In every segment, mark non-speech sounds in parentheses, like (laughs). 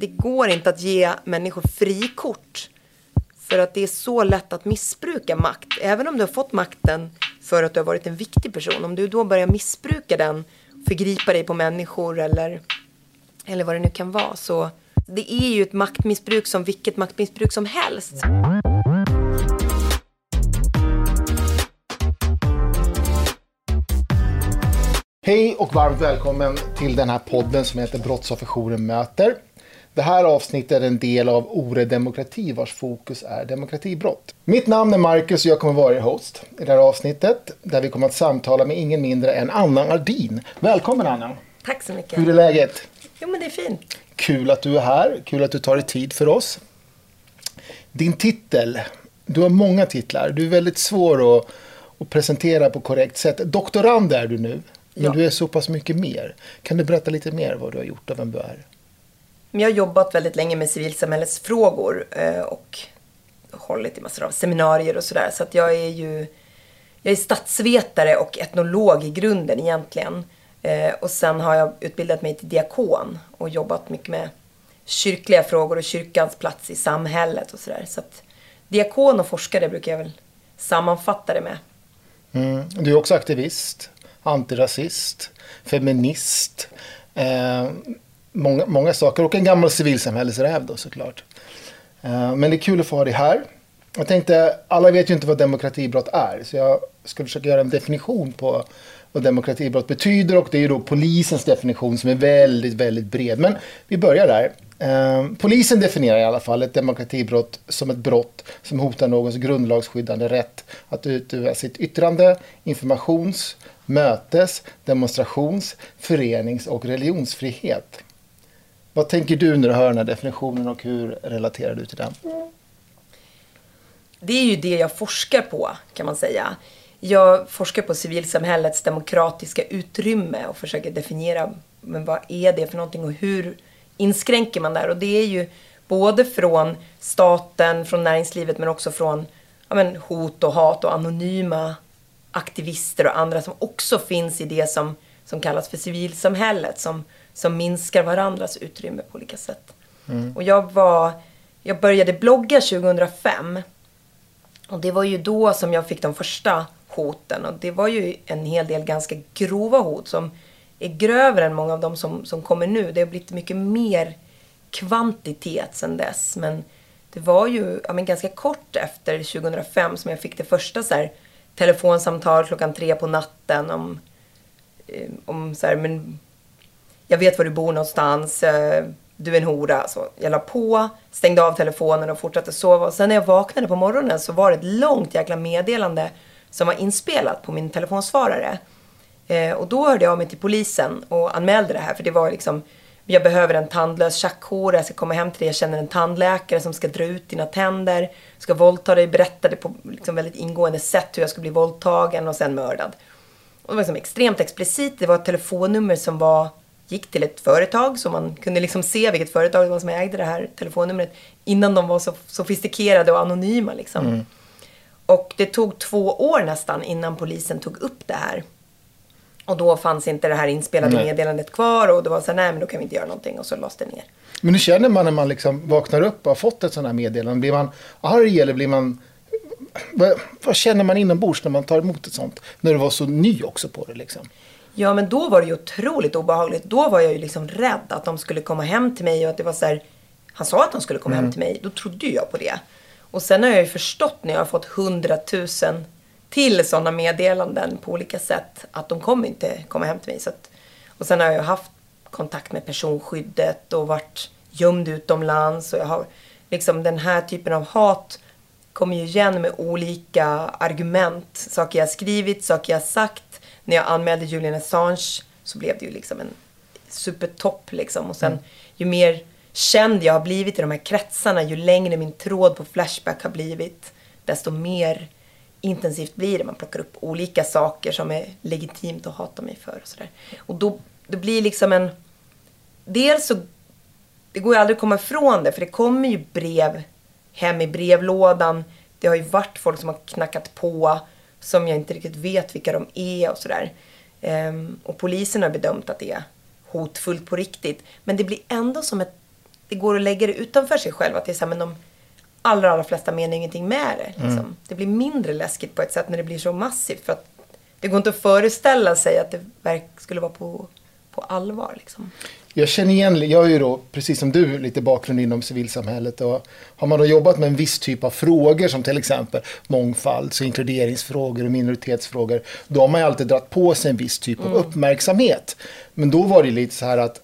det går inte att ge människor frikort. För att det är så lätt att missbruka makt. Även om du har fått makten för att du har varit en viktig person. Om du då börjar missbruka den, förgripa dig på människor eller, eller vad det nu kan vara. Så det är ju ett maktmissbruk som vilket maktmissbruk som helst. Hej och varmt välkommen till den här podden som heter Brottsofferjouren möter. Det här avsnittet är en del av Ore Demokrati vars fokus är demokratibrott. Mitt namn är Marcus och jag kommer vara er host i det här avsnittet där vi kommer att samtala med ingen mindre än Anna Ardin. Välkommen Anna! Tack så mycket. Hur är läget? Jo men det är fint. Kul att du är här, kul att du tar dig tid för oss. Din titel, du har många titlar, du är väldigt svår att, att presentera på korrekt sätt. Doktorand är du nu, men Ja. du är så pass mycket mer. Kan du berätta lite mer vad du har gjort och vem du är? Men jag har jobbat väldigt länge med civilsamhällesfrågor eh, och hållit i massor av seminarier och sådär. Så att jag är ju jag är statsvetare och etnolog i grunden egentligen. Eh, och sen har jag utbildat mig till diakon och jobbat mycket med kyrkliga frågor och kyrkans plats i samhället och sådär. Så att diakon och forskare brukar jag väl sammanfatta det med. Mm. Du är också aktivist, antirasist, feminist. Eh, många, många saker och en gammal civilsamhällesräv då såklart. Eh, men det är kul att få ha dig här. Jag tänkte, alla vet ju inte vad demokratibrott är. Så jag ska försöka göra en definition på vad demokratibrott betyder. Och det är ju då polisens definition som är väldigt, väldigt bred. Men vi börjar där. Eh, polisen definierar i alla fall ett demokratibrott som ett brott som hotar någons grundlagsskyddande rätt att utöva sitt yttrande, informations, mötes, demonstrations, förenings och religionsfrihet. Vad tänker du när du hör den här definitionen och hur relaterar du till den? Det är ju det jag forskar på, kan man säga. Jag forskar på civilsamhällets demokratiska utrymme och försöker definiera men vad är det för någonting och hur inskränker man där? Och det är ju både från staten, från näringslivet men också från ja, men, hot och hat och anonyma aktivister och andra som också finns i det som, som kallas för civilsamhället som, som minskar varandras utrymme på olika sätt. Och jag var, jag började blogga 2005 och det var ju då som jag fick de första hoten. Och det var ju en hel del ganska grova hot som är grövre än många av de som, som kommer nu. Det har blivit mycket mer kvantitet sedan dess. Men det var ju ja, men ganska kort efter 2005 som jag fick det första så här, telefonsamtal klockan tre på natten om, eh, om så här, men jag vet var du bor någonstans, eh, du är en hora. Så jag la på, stängde av telefonen och fortsatte sova. Och sen när jag vaknade på morgonen så var det ett långt jäkla meddelande som var inspelat på min telefonsvarare. Eh, och då hörde jag av mig till polisen och anmälde det här för det var liksom jag behöver en tandlös tjackhora, jag ska komma hem till dig, jag känner en tandläkare som ska dra ut dina tänder, ska våldta dig, berättade på liksom väldigt ingående sätt hur jag skulle bli våldtagen och sen mördad. Och det var liksom extremt explicit. Det var ett telefonnummer som var, gick till ett företag så man kunde liksom se vilket företag det var som ägde det här telefonnumret innan de var så sofistikerade och anonyma. Liksom. Och det tog två år nästan innan polisen tog upp det här. Och då fanns inte det här inspelade Nej. meddelandet kvar och det var så här, nej men då kan vi inte göra någonting och så lades det ner. Men hur känner man när man liksom vaknar upp och har fått ett sånt här meddelande? Blir man arg eller blir man... Vad, vad känner man inombords när man tar emot ett sånt? När du var så ny också på det liksom. Ja, men då var det ju otroligt obehagligt. Då var jag ju liksom rädd att de skulle komma hem till mig och att det var så här. Han sa att de skulle komma hem till mig. Då trodde jag på det. Och sen har jag ju förstått när jag har fått hundratusen till sådana meddelanden på olika sätt att de kommer inte komma hem till mig. Så att, och sen har jag ju haft kontakt med personskyddet och varit gömd utomlands. Och jag har liksom den här typen av hat kommer ju igen med olika argument. Saker jag skrivit, saker jag sagt. När jag anmälde Julian Assange så blev det ju liksom en supertopp liksom. Och sen ju mer känd jag har blivit i de här kretsarna, ju längre min tråd på Flashback har blivit, desto mer intensivt blir det. Man plockar upp olika saker som är legitimt att hata mig för och sådär. Och då, det blir liksom en... Dels så... Det går ju aldrig att komma ifrån det, för det kommer ju brev hem i brevlådan. Det har ju varit folk som har knackat på som jag inte riktigt vet vilka de är och sådär. Ehm, och polisen har bedömt att det är hotfullt på riktigt. Men det blir ändå som ett det går att lägga det utanför sig själv. Att det är så här, men de allra, allra flesta menar ingenting med det. Liksom. Mm. Det blir mindre läskigt på ett sätt när det blir så massivt. För att det går inte att föreställa sig att det verk skulle vara på, på allvar. Liksom. Jag känner igen, jag är ju då, precis som du, lite bakgrund inom civilsamhället. Och har man då jobbat med en viss typ av frågor som till exempel mångfalds och inkluderingsfrågor och minoritetsfrågor. Då har man ju alltid dragit på sig en viss typ av uppmärksamhet. Men då var det lite så här att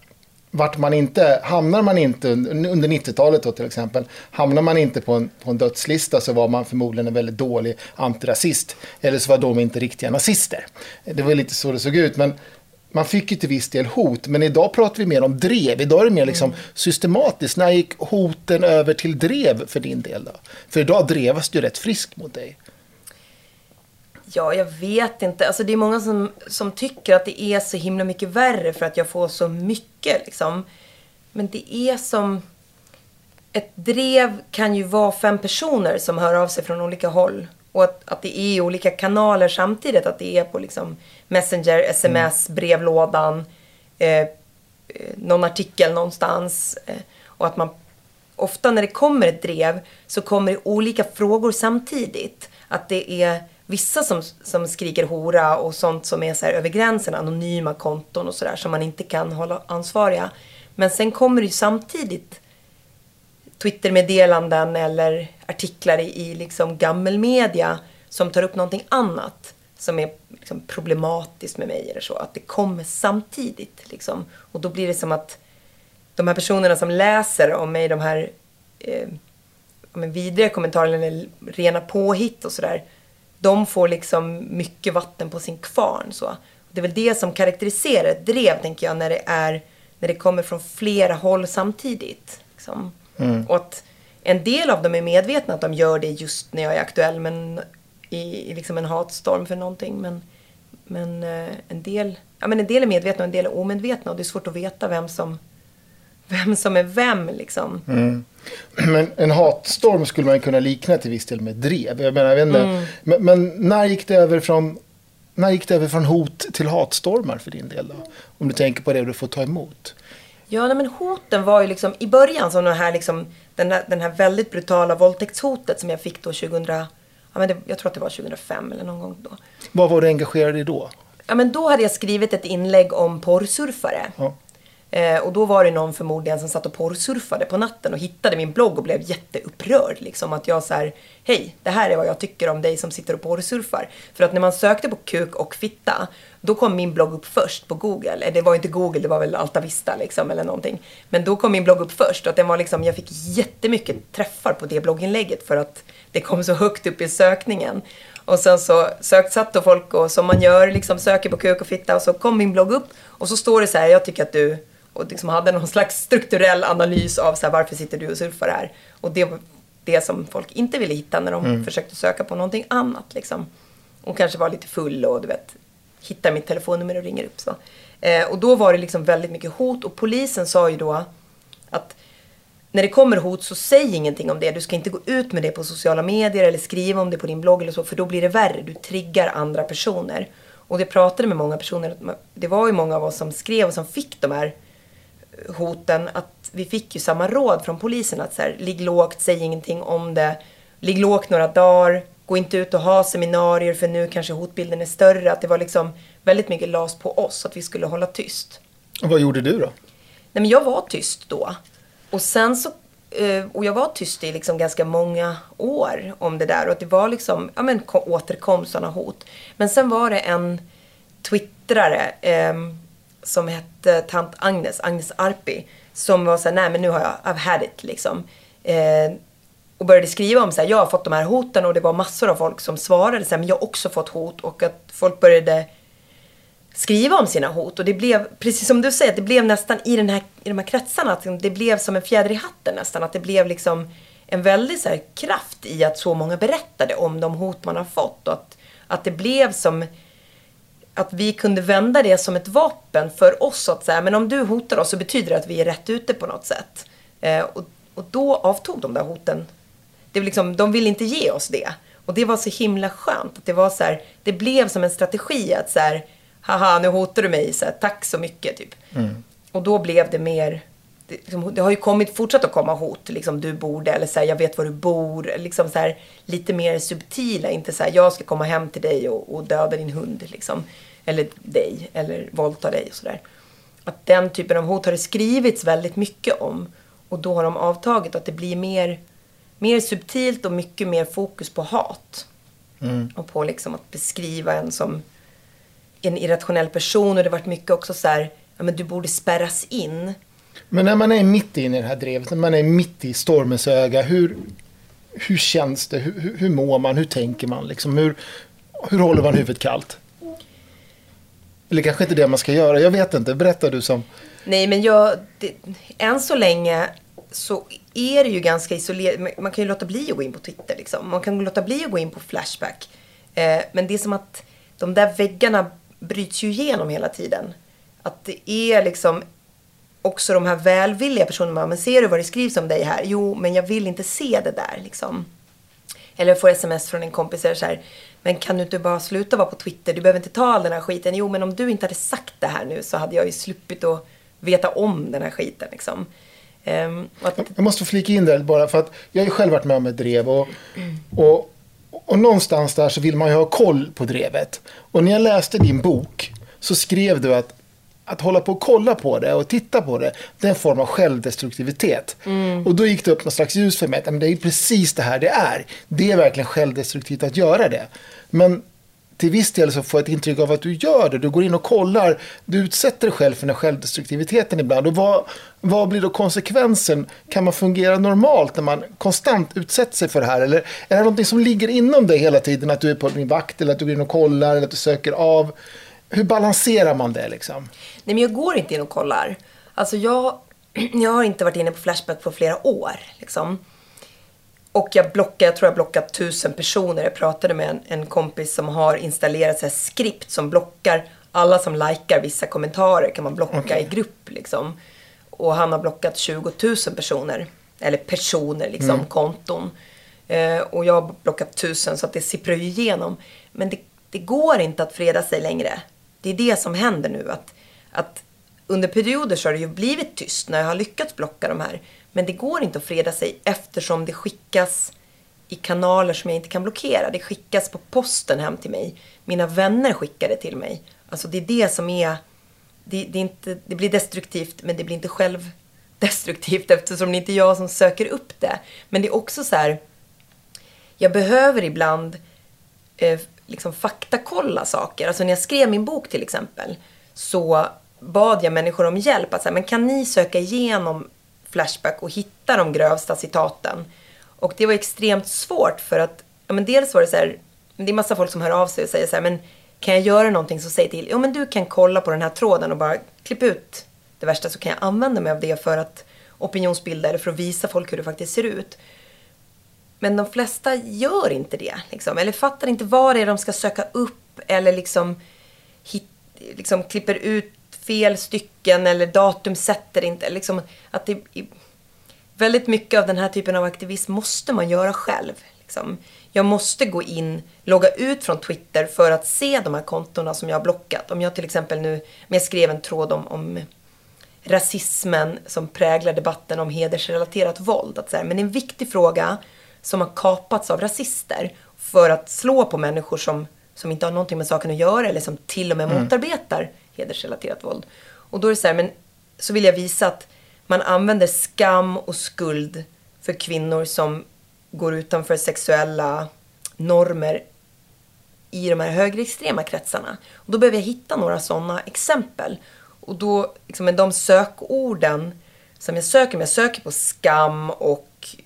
vart man inte, hamnar man inte under under 90-talet då till exempel, hamnar man inte på en, på en dödslista så var man förmodligen en väldigt dålig antirasist. Eller så var de inte riktiga nazister. Det var lite så det såg ut. Men man fick ju till viss del hot, men idag pratar vi mer om drev. Idag är det mer liksom systematiskt. När gick hoten över till drev för din del då? För idag drevas ju rätt friskt mot dig. Ja, jag vet inte. Alltså, det är många som, som tycker att det är så himla mycket värre för att jag får så mycket. Liksom. Men det är som... Ett drev kan ju vara fem personer som hör av sig från olika håll. Och att, att det är olika kanaler samtidigt. Att det är på liksom Messenger, sms, brevlådan, eh, någon artikel någonstans. Eh, och att man ofta när det kommer ett drev så kommer det olika frågor samtidigt. Att det är vissa som, som skriker hora och sånt som är så över gränsen, anonyma konton och sådär som man inte kan hålla ansvariga. Men sen kommer det ju samtidigt Twittermeddelanden eller artiklar i, i liksom gammelmedia som tar upp någonting annat som är liksom problematiskt med mig eller så. Att det kommer samtidigt. Liksom. Och då blir det som att de här personerna som läser om mig, de här eh, men vidriga kommentarerna eller rena påhitt och sådär. De får liksom mycket vatten på sin kvarn. Så. Det är väl det som karaktäriserar ett drev, tänker jag, när det, är, när det kommer från flera håll samtidigt. Liksom. Och att en del av dem är medvetna att de gör det just när jag är aktuell, men i, i liksom en hatstorm för någonting. Men, men, eh, en del, ja, men en del är medvetna och en del är omedvetna och det är svårt att veta vem som, (laughs) vem som är vem. Liksom. (clears throat) Men en hatstorm skulle man kunna likna till viss del med drev. Jag menar, jag inte, men, men när gick det över från när gick det över från hot till hatstormar för din del då? Om du tänker på det du får ta emot. Ja, nej, men hoten var ju liksom i början som den här, liksom, den här, den här väldigt brutala våldtäktshotet som jag fick då 2000, ja, men det, jag tror att det var 2005 eller någon gång då. Vad var du engagerad i då? Ja, men då hade jag skrivit ett inlägg om porrsurfare. Ja. Eh, och då var det någon förmodligen som satt och porrsurfade på natten och hittade min blogg och blev jätteupprörd. Liksom att jag så här, hej, det här är vad jag tycker om dig som sitter och porrsurfar. För att när man sökte på kuk och fitta, då kom min blogg upp först på Google. Eh, Det var inte Google, det var väl Altavista liksom eller någonting. Men då kom min blogg upp först och att den var liksom, jag fick jättemycket träffar på det blogginlägget för att det kom så högt upp i sökningen. Och sen så sökt, satt då folk och som man gör, liksom söker på kuk och fitta och så kom min blogg upp och så står det så här, jag tycker att du och liksom hade någon slags strukturell analys av så här, varför sitter du och surfar här? Och det var det som folk inte ville hitta när de försökte söka på någonting annat. Liksom. Och kanske var lite full och du vet, hittar mitt telefonnummer och ringer upp. Så. Eh, och då var det liksom väldigt mycket hot och polisen sa ju då att när det kommer hot så säg ingenting om det. Du ska inte gå ut med det på sociala medier eller skriva om det på din blogg eller så för då blir det värre. Du triggar andra personer. Och det pratade med många personer. Det var ju många av oss som skrev och som fick de här eh, hoten att vi fick ju samma råd från polisen att så här, ligg lågt, säg ingenting om det. Ligg lågt några dagar, gå inte ut och ha seminarier för nu kanske hotbilden är större. Att det var liksom väldigt mycket las på oss att vi skulle hålla tyst. Och vad gjorde du då? Nej men jag var tyst då. Och sen så, eh, och jag var tyst i liksom ganska många år om det där. Och det var liksom, ja men ko- återkom sådana hot. Men sen var det en twittrare eh, som hette tant Agnes, Agnes Arpi. Som var såhär, nej men nu har jag, I've had it liksom. Eh, och började skriva om så här, jag har fått de här hoten och det var massor av folk som svarade så här, men jag har också fått hot och att folk började skriva om sina hot. Och det blev, precis som du säger, att det blev nästan i, den här, i de här kretsarna, att det blev som en fjäder i hatten nästan. Att det blev liksom en väldig så här, kraft i att så många berättade om de hot man har fått. Och att, att det blev som att vi kunde vända det som ett vapen för oss. Att säga, men om du hotar oss så betyder det att vi är rätt ute på något sätt. Eh, och, och då avtog de där hoten. Det var liksom, de ville inte ge oss det. Och det var så himla skönt. Att det, var så här, det blev som en strategi att så här, haha nu hotar du mig, så här, tack så mycket typ. Och då blev det mer det, liksom, det har ju kommit, fortsatt att komma hot. Liksom, du borde, eller så här, jag vet var du bor. Liksom, så här, lite mer subtila. Inte så här, jag ska komma hem till dig och, och döda din hund. Liksom. Eller dig, eller våldta dig och sådär. Att den typen av hot har det skrivits väldigt mycket om. Och då har de avtagit. Att det blir mer, mer subtilt och mycket mer fokus på hat. Mm. Och på liksom att beskriva en som en irrationell person. Och det varit mycket också så här, ja men du borde spärras in. Men när man är mitt inne i det här drevet, när man är mitt i stormens öga, hur, hur känns det? Hur, hur, hur mår man? Hur tänker man? Liksom, hur, hur håller man huvudet kallt? Eller kanske inte det man ska göra. Jag vet inte. Berätta du som... Nej, men jag... Det, än så länge så är det ju ganska isolerat. Man kan ju låta bli att gå in på Twitter. Liksom. Man kan låta bli att gå in på Flashback. Eh, men det är som att de där väggarna bryts ju igenom hela tiden. Att det är liksom också de här välvilliga personerna. Men ser du vad det skrivs om dig här? Jo, men jag vill inte se det där. Liksom. Eller jag får sms från en kompis och så här. Men kan du inte bara sluta vara på Twitter? Du behöver inte ta all den här skiten. Jo, men om du inte hade sagt det här nu så hade jag ju sluppit att veta om den här skiten. Liksom. Att... Jag måste flika in där bara för att jag har ju själv varit med om ett drev och, och, och någonstans där så vill man ju ha koll på drevet. Och när jag läste din bok så skrev du att att hålla på och kolla på det och titta på det, det är en form av självdestruktivitet. Mm. Och då gick det upp något slags ljus för mig, att det är precis det här det är. Det är verkligen självdestruktivt att göra det. Men till viss del så får jag ett intryck av att du gör det. Du går in och kollar, du utsätter dig själv för den här självdestruktiviteten ibland. Och vad, vad blir då konsekvensen? Kan man fungera normalt när man konstant utsätter sig för det här? Eller är det någonting som ligger inom dig hela tiden? Att du är på din vakt eller att du går in och kollar eller att du söker av? hur balanserar man det liksom? Nej, men jag går inte in och kollar. Alltså jag, (clears throat) jag har inte varit inne på Flashback på flera år. Liksom. Och jag blockar, jag tror jag blockat tusen personer. Jag pratade med en, en kompis som har installerat så skript som blockar alla som likar vissa kommentarer kan man blocka okay. i grupp. Liksom. Och han har blockat 20 000 personer. Eller personer, liksom, mm. konton. Eh, och jag har blockat tusen så att det sipprar ju igenom. Men det, det går inte att freda sig längre. Det är det som händer nu. Att, att under perioder så har det ju blivit tyst när jag har lyckats blocka de här. Men det går inte att freda sig eftersom det skickas i kanaler som jag inte kan blockera. Det skickas på posten hem till mig. Mina vänner skickar det till mig. Alltså det är det som är... Det, det, är inte, det blir destruktivt men det blir inte självdestruktivt (laughs) eftersom det inte är jag som söker upp det. Men det är också så här... Jag behöver ibland eh, liksom faktakolla saker. Alltså när jag skrev min bok till exempel så bad jag människor om hjälp. Att säga, men kan ni söka igenom Flashback och hitta de grövsta citaten? Och det var extremt svårt för att, ja men dels var det så här, det är massa folk som hör av sig och säger så här, men kan jag göra någonting så säg till. Ja men du kan kolla på den här tråden och bara klipp ut det värsta så kan jag använda mig av det för att opinionsbilda eller för att visa folk hur det faktiskt ser ut. Men de flesta gör inte det. Liksom. Eller fattar inte vad det är de ska söka upp. Eller liksom, hit, liksom klipper ut fel stycken. Eller datum sätter inte. Liksom, att det, väldigt mycket av den här typen av aktivism måste man göra själv. Liksom. Jag måste gå in, logga ut från Twitter för att se de här kontona som jag har blockat. Om jag till exempel nu, men jag skrev en tråd om, om rasismen som präglar debatten om hedersrelaterat våld. Att så här, men en viktig fråga som har kapats av rasister för att slå på människor som, som inte har någonting med saken att göra eller som till och med mm. motarbetar hedersrelaterat våld. Och då är det så här, men så vill jag visa att man använder skam och skuld för kvinnor som går utanför sexuella normer i de här högerextrema kretsarna. Och då behöver jag hitta några sådana exempel. Och då, liksom, med de sökorden som jag söker, jag söker på skam och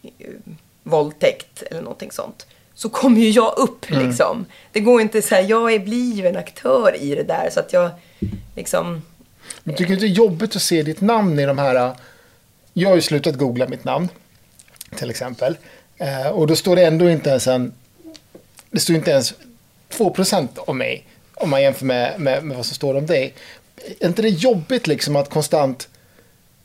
våldtäkt eller någonting sånt. Så kommer ju jag upp mm. liksom. Det går inte så här, jag blir ju en aktör i det där så att jag liksom... Men tycker du det är jobbigt att se ditt namn i de här... Jag har ju slutat googla mitt namn. Till exempel. Eh, och då står det ändå inte ens en... Det står inte ens 2% om mig. Om man jämför med, med, med vad som står om dig. Är inte det jobbigt liksom att konstant...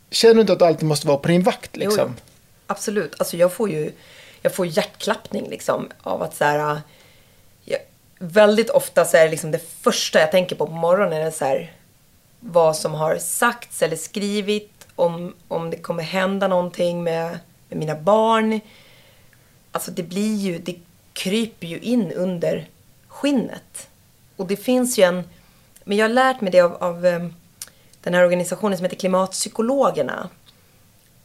Känner du inte att du alltid måste vara på din vakt liksom? Jo, absolut. Alltså jag får ju jag får hjärtklappning liksom av att så här, väldigt ofta så är det liksom det första jag tänker på på morgonen är så här, vad som har sagts eller skrivit om, om det kommer hända någonting med, med mina barn. Alltså det blir ju, det kryper ju in under skinnet. Och det finns ju en, men jag har lärt mig det av, av eh, den här organisationen som heter Klimatpsykologerna.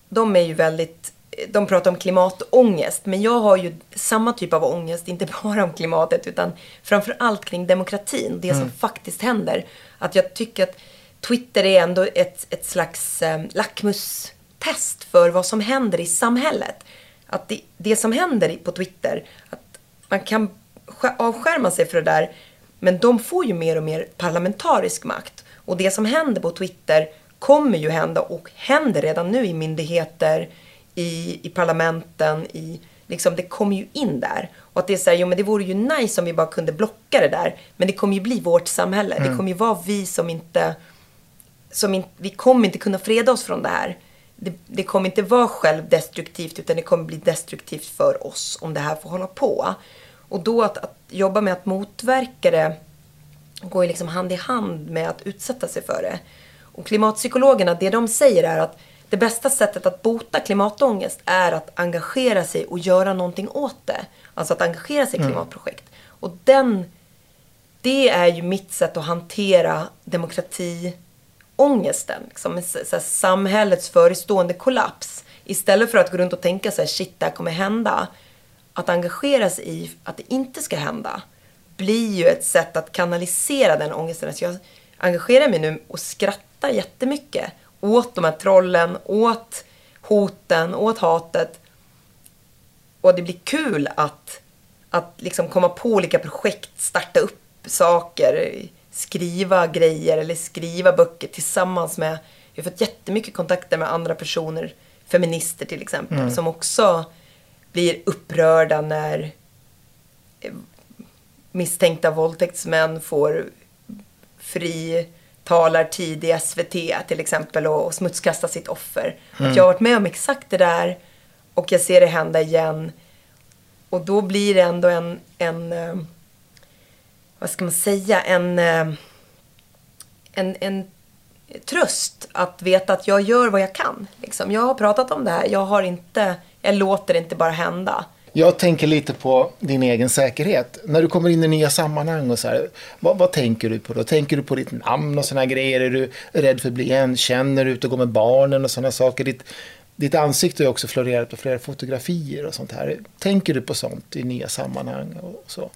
De är ju väldigt, de pratar om klimatångest, men jag har ju samma typ av ångest, inte (laughs) bara om klimatet, utan framför allt kring demokratin, det som faktiskt händer. Att jag tycker att Twitter är ändå ett, ett slags eh, lackmustest för vad som händer i samhället. Att det, det som händer på Twitter, att man kan sk- avskärma sig för det där, men de får ju mer och mer parlamentarisk makt. Och det som händer på Twitter kommer ju hända och händer redan nu i myndigheter, i, i parlamenten, i, liksom, det kommer ju in där. Och att det är så här, jo men det vore ju nice om vi bara kunde blocka det där. Men det kommer ju bli vårt samhälle. Det kommer ju vara vi som inte, som in, vi kommer inte kunna freda oss från det här. Det, det kommer inte vara självdestruktivt utan det kommer bli destruktivt för oss om det här får hålla på. Och då att, att jobba med att motverka det går ju liksom hand i hand med att utsätta sig för det. Och klimatpsykologerna, det de säger är att det bästa sättet att bota klimatångest är att engagera sig och göra någonting åt det. Alltså att engagera sig i klimatprojekt. Och den, det är ju mitt sätt att hantera demokratiångesten. Liksom, så här, samhällets förestående kollaps. Istället för att gå runt och tänka så här, shit, det här kommer hända. Att engagera sig i att det inte ska hända blir ju ett sätt att kanalisera den ångesten. Så jag engagerar mig nu och skrattar jättemycket åt de här trollen, åt hoten, åt hatet. Och det blir kul att, att liksom komma på olika projekt, starta upp saker, skriva grejer eller skriva böcker tillsammans med... Jag har fått jättemycket kontakter med andra personer, feminister till exempel, som också blir upprörda när eh, misstänkta våldtäktsmän får fri talartid i SVT till exempel och, och smutskasta sitt offer. Att jag har varit med om exakt det där och jag ser det hända igen. Och då blir det ändå en, en eh, vad ska man säga, en, eh, en, en tröst att veta att jag gör vad jag kan. Liksom. Jag har pratat om det här, jag har inte, jag låter det inte bara hända. Jag tänker lite på din egen säkerhet. När du kommer in i nya sammanhang och så här, vad, vad tänker du på då? Tänker du på ditt namn och sådana grejer? Är du rädd för att bli igenkänd när du är ute och går med barnen och sådana saker? Ditt, ditt ansikte har också florerat på flera fotografier och sånt här. Tänker du på sånt i nya sammanhang och så?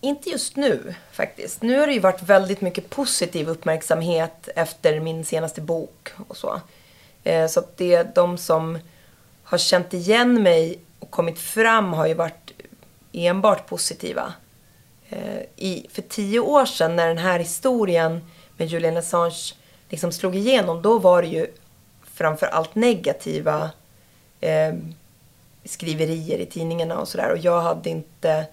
Inte just nu faktiskt. Nu har det ju varit väldigt mycket positiv uppmärksamhet efter min senaste bok och så. Eh, så att det är de som har känt igen mig och kommit fram har ju varit enbart positiva. Eh, I, för tio år sedan när den här historien med Julian Assange liksom slog igenom, då var det ju framför allt negativa eh, skriverier i tidningarna och sådär. Och jag hade inte,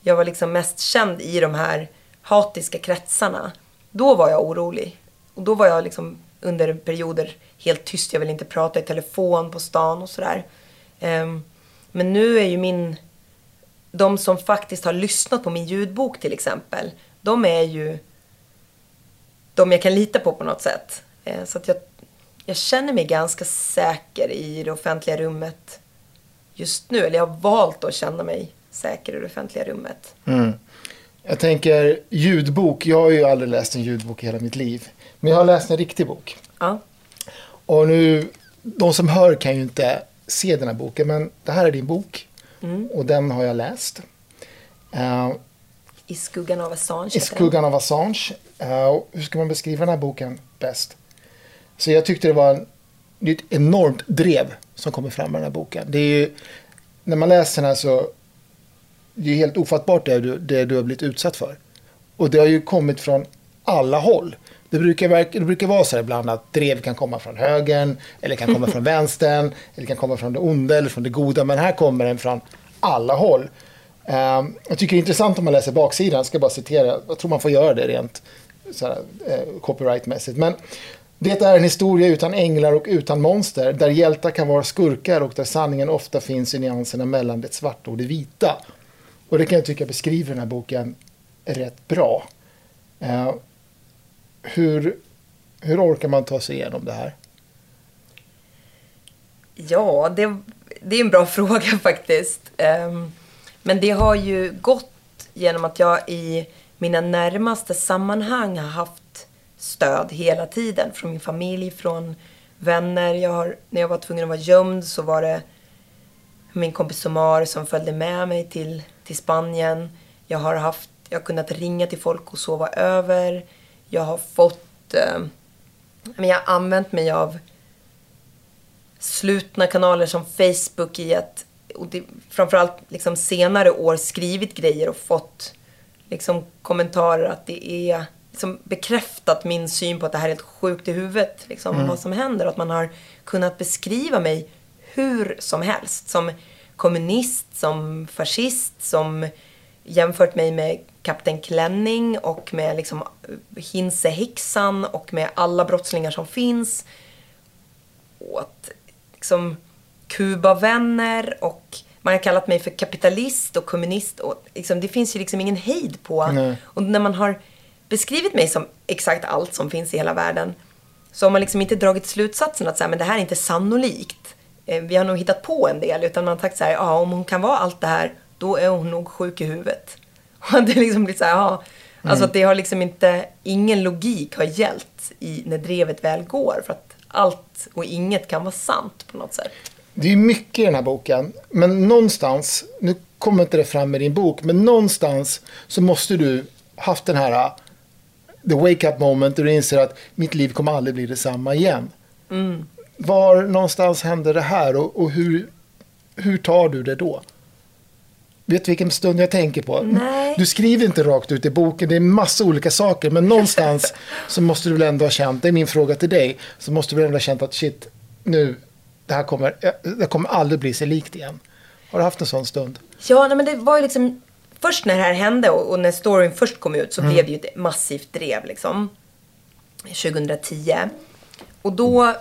jag var liksom mest känd i de här hatiska kretsarna. Då var jag orolig. Och då var jag liksom under perioder helt tyst. Jag vill inte prata i telefon på stan och sådär. Um, men nu är ju min... De som faktiskt har lyssnat på min ljudbok till exempel. De är ju de jag kan lita på på något sätt. Uh, Så att jag, jag känner mig ganska säker i det offentliga rummet just nu. Eller jag har valt att känna mig säker i det offentliga rummet. Mm. Jag tänker ljudbok. Jag har ju aldrig läst en ljudbok i hela mitt liv. Men jag har läst en riktig bok. Ja. Och nu, de som hör kan ju inte se den här boken, men det här är din bok. Och den har jag läst. Eh, I skuggan av Assange. I skuggan av Assange. Och hur ska man beskriva den här boken bäst? Så jag tyckte det var en, det ett enormt drev som kommer fram med den här boken. Det är ju, när man läser den här så det är helt ofattbart det du, det du har blivit utsatt för. Och det har ju kommit från alla håll. Det brukar, det brukar vara så här ibland att drev kan komma från högern, eller kan komma från (laughs) vänstern, eller kan komma från det onda eller från det goda. Men här kommer den från alla håll. Ehm, jag tycker det är intressant om man läser baksidan. Jag ska bara citera. Jag tror man får göra det rent så här, eh, copyrightmässigt. Men det är en historia utan änglar och utan monster. Där hjältar kan vara skurkar och där sanningen ofta finns i nyanserna mellan det svarta och det vita. Och det kan jag tycka beskriver den här boken rätt bra. Hur Hur orkar man ta sig igenom det här? Ja, det, det är en bra (laughs) fråga faktiskt. Ehm, men det har ju gått genom att jag i mina närmaste sammanhang har haft stöd hela tiden. Från min familj, från vänner. Jag har, när jag var tvungen att vara gömd så var det min kompis Somar som följde med mig till, till Spanien. Jag har, haft, jag har kunnat ringa till folk och sova över. Jag har fått... Eh, men jag har använt mig av slutna kanaler som Facebook i att och det, framförallt liksom senare år skrivit grejer och fått liksom kommentarer att det är liksom bekräftat min syn på att det här är helt sjukt i huvudet. Liksom, mm. Vad som händer. Att man har kunnat beskriva mig hur som helst. Som kommunist, som fascist, som jämfört mig med Kapten Klänning och med liksom Hinsehäxan och med alla brottslingar som finns. Och att liksom Kubavänner och man har kallat mig för kapitalist och kommunist. Och liksom, det finns ju liksom ingen hejd på. Nej. Och när man har beskrivit mig som exakt allt som finns i hela världen så har man liksom inte dragit slutsatsen att så här, men det här är inte sannolikt. Eh, vi har nog hittat på en del. Utan man har sagt så här, ja om hon kan vara allt det här, då är hon nog sjuk i huvudet. (laughs) Och det liksom blir så här, ja. Mm. Alltså att det har liksom inte, ingen logik har gällt i när drevet väl går. För att allt och inget kan vara sant på något sätt. Det är mycket i den här boken. Men någonstans, nu kommer inte det fram i din bok, men någonstans så måste du haft den här the wake up moment där du inser att mitt liv kommer aldrig bli detsamma igen. Mm. Var någonstans händer det här och, och, hur, hur tar du det då? Vet du vilken stund jag tänker på? Nej. Du skriver inte rakt ut i boken, det är massa olika saker. Men någonstans (laughs) så måste du väl ändå ha känt, det är min fråga till dig, så måste du väl ändå ha känt att shit, nu, det här kommer, det kommer aldrig bli sig likt igen. Har du haft en sån stund? Ja, nej, men det var ju liksom först när det här hände och, och när storyn först kom ut så mm. blev det ju ett massivt drev liksom. 2010. Och då,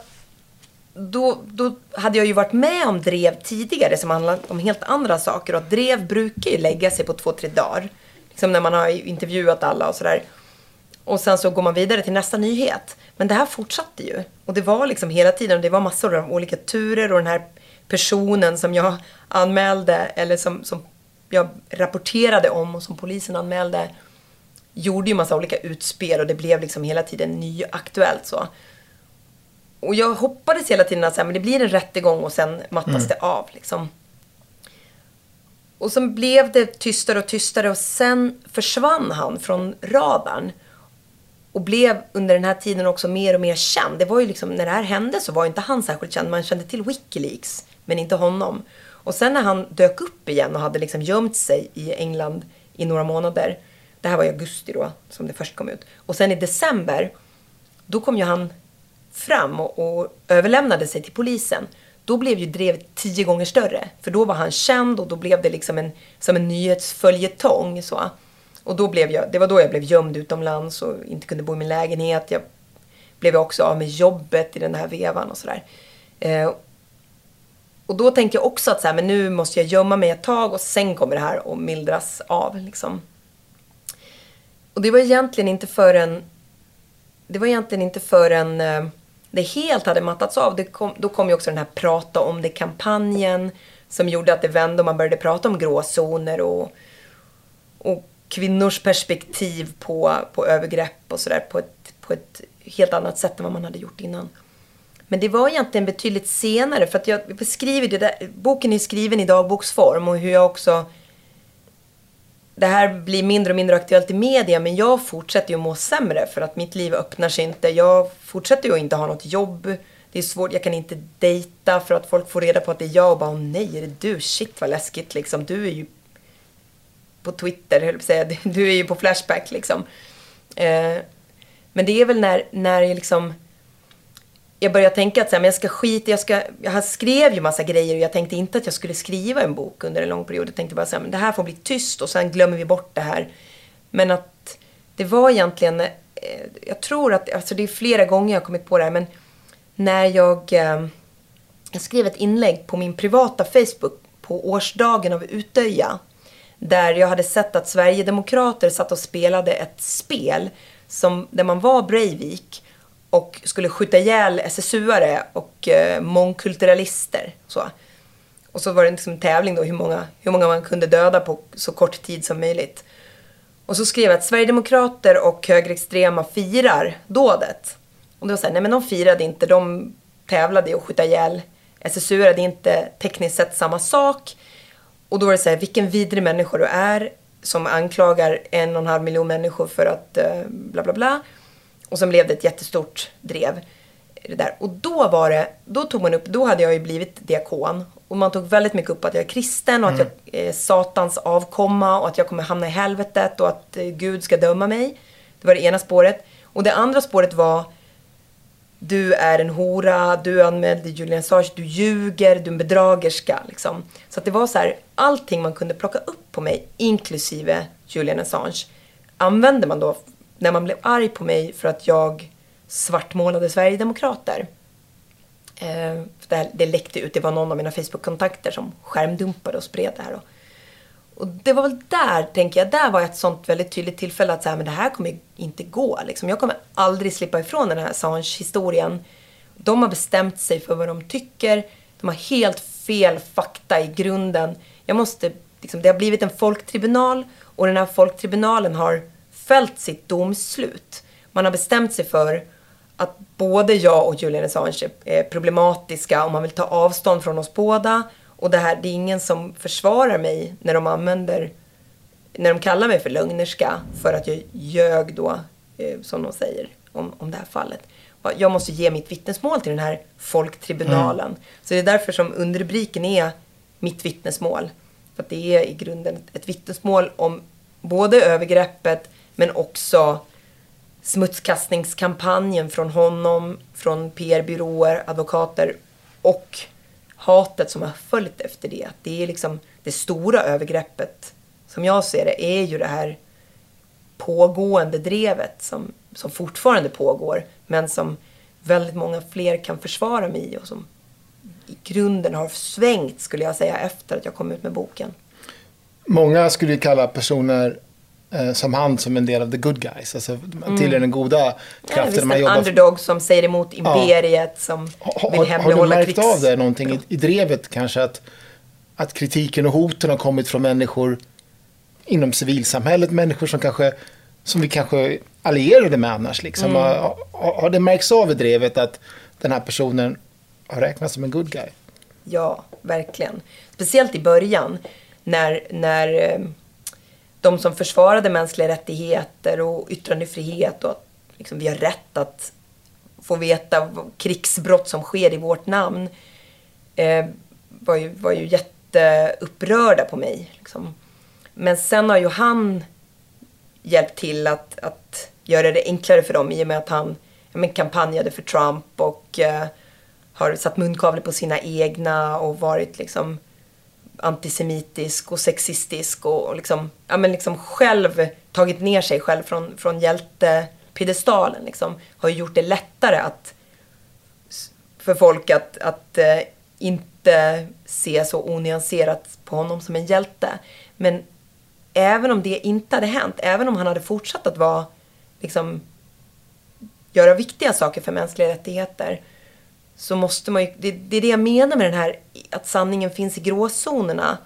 då, då hade jag ju varit med om drev tidigare som handlade om helt andra saker. Och drev brukar ju lägga sig på två, tre dagar. Liksom när man har intervjuat alla och sådär. Och sen så går man vidare till nästa nyhet. Men det här fortsatte ju. Och det var liksom hela tiden, det var massor av olika turer och den här personen som jag anmälde eller som, som jag rapporterade om och som polisen anmälde gjorde ju massa olika utspel och det blev liksom hela tiden nyaktuellt så. Och jag hoppades hela tiden att så här, men det blir en rättegång och sen mattas mm. det av liksom. Och så blev det tystare och tystare och sen försvann han från radarn. Och blev under den här tiden också mer och mer känd. Det var ju liksom, när det här hände så var inte han särskilt känd. Man kände till Wikileaks, men inte honom. Och sen när han dök upp igen och hade liksom gömt sig i England i några månader. Det här var i augusti då, som det först kom ut. Och sen i december, då kom ju han fram och, och överlämnade sig till polisen. Då blev ju drevet tio gånger större. För då var han känd och då blev det liksom en, som en nyhetsföljetong. Så. Och då blev jag, det var då jag blev gömd utomlands och inte kunde bo i min lägenhet. Jag blev också av med jobbet i den här vevan och sådär. Eh, och då tänkte jag också att så här, men nu måste jag gömma mig ett tag och sen kommer det här att mildras av. Liksom. Och det var egentligen inte förrän det var egentligen inte förrän eh, det helt hade mattats av. Det kom, då kom ju också den här prata om det-kampanjen som gjorde att det vände och man började prata om gråzoner och, och kvinnors perspektiv på, på övergrepp och sådär på ett, på ett helt annat sätt än vad man hade gjort innan. Men det var egentligen betydligt senare för att jag beskriver det där, boken är skriven i dagboksform och hur jag också det här blir mindre och mindre aktuellt i media men jag fortsätter ju att må sämre för att mitt liv öppnar sig inte. Jag fortsätter ju att inte ha något jobb. Det är svårt, jag kan inte dejta för att folk får reda på att det är jag och bara oh, nej, är det du? Shit vad läskigt liksom. Du är ju på Twitter, höll jag säga. (laughs) Du är ju på Flashback liksom. Eh, men det är väl när, när jag liksom jag började tänka att så här, men jag ska skita jag ska, jag skrev ju massa grejer och jag tänkte inte att jag skulle skriva en bok under en lång period. Jag tänkte bara så här, men det här får bli tyst och sen glömmer vi bort det här. Men att det var egentligen, eh, jag tror att, alltså det är flera gånger jag har kommit på det här, men när jag, eh, jag skrev ett inlägg på min privata Facebook på årsdagen av Utöja. Där jag hade sett att Sverigedemokrater satt och spelade ett spel som, där man var Breivik och skulle skjuta ihjäl SSU-are och eh, mångkulturalister. Så. Och så var det liksom en tävling då hur många, hur många man kunde döda på så kort tid som möjligt. Och så skrev jag att Sverigedemokrater och högerextrema firar dådet. Och då sa nej men de firade inte, de tävlade i att skjuta ihjäl SSU, det är inte tekniskt sett samma sak. Och då var det så här, vilken vidrig människa du är som anklagar en och en halv miljon människor för att eh, bla bla bla. Och sen blev det ett jättestort drev. Det där. Och då var det, då tog man upp, då hade jag ju blivit diakon. Och man tog väldigt mycket upp att jag är kristen och mm. att jag är satans avkomma och att jag kommer hamna i helvetet och att eh, Gud ska döma mig. Det var det ena spåret. Och det andra spåret var du är en hora, du anmälde Julian Assange, du ljuger, du är en bedragerska. Liksom. Så att det var så här, allting man kunde plocka upp på mig, inklusive Julian Assange, använde man då när man blev arg på mig för att jag svartmålade Sverigedemokrater. Eh, det, det läckte ut, det var någon av mina Facebook-kontakter som skärmdumpade och spred det här. Och, och det var väl där, tänker jag, där var ett sånt väldigt tydligt tillfälle att säga, men det här kommer inte gå. Liksom. Jag kommer aldrig slippa ifrån den här Assange-historien. De har bestämt sig för vad de tycker. De har helt fel fakta i grunden. Jag måste, liksom, det har blivit en folktribunal och den här folktribunalen har fällt sitt domslut. Man har bestämt sig för att både jag och Julian Assange är problematiska och man vill ta avstånd från oss båda. Och det här, det är ingen som försvarar mig när de använder, när de kallar mig för lögnerska för att jag ljög då, eh, som de säger, om, om det här fallet. Jag måste ge mitt vittnesmål till den här folktribunalen. Mm. Så det är därför som underrubriken är mitt vittnesmål. För att det är i grunden ett vittnesmål om både övergreppet men också smutskastningskampanjen från honom, från PR-byråer, advokater och hatet som har följt efter det. Det är liksom det stora övergreppet, som jag ser det, är ju det här pågående drevet som, som fortfarande pågår, men som väldigt många fler kan försvara mig i och som i grunden har svängt, skulle jag säga, efter att jag kom ut med boken. Många skulle kalla personer som han som en del av the good guys. Alltså mm. tillhör den goda kraften. Ja, visst, en underdog som säger emot imperiet, ja. som vill hemlighålla Har du märkt av det någonting i, i drevet kanske? Att, att kritiken och hoten har kommit från människor inom civilsamhället, människor som kanske som vi kanske allierade med annars. Liksom. Mm. Har, har det märkts av i drevet att den här personen har räknats som en good guy? Ja, verkligen. Speciellt i början när, när eh, de som försvarade mänskliga rättigheter och yttrandefrihet och att liksom, vi har rätt att få veta krigsbrott som sker i vårt namn eh, var, ju, var ju jätteupprörda på mig. Liksom. Men sen har ju han hjälpt till att, att göra det enklare för dem i och med att han men, kampanjade för Trump och eh, har satt munkavle på sina egna och varit liksom antisemitisk och sexistisk och, liksom, ja, men liksom själv tagit ner sig själv från, från hjältepidestalen. Liksom, har gjort det lättare att, för folk att, att eh, inte se så onyanserat på honom som en hjälte. Men även om det inte hade hänt, även om han hade fortsatt att vara, liksom, göra viktiga saker för mänskliga rättigheter, så måste man ju, det, det, är det jag menar med den här att sanningen finns i gråzonerna.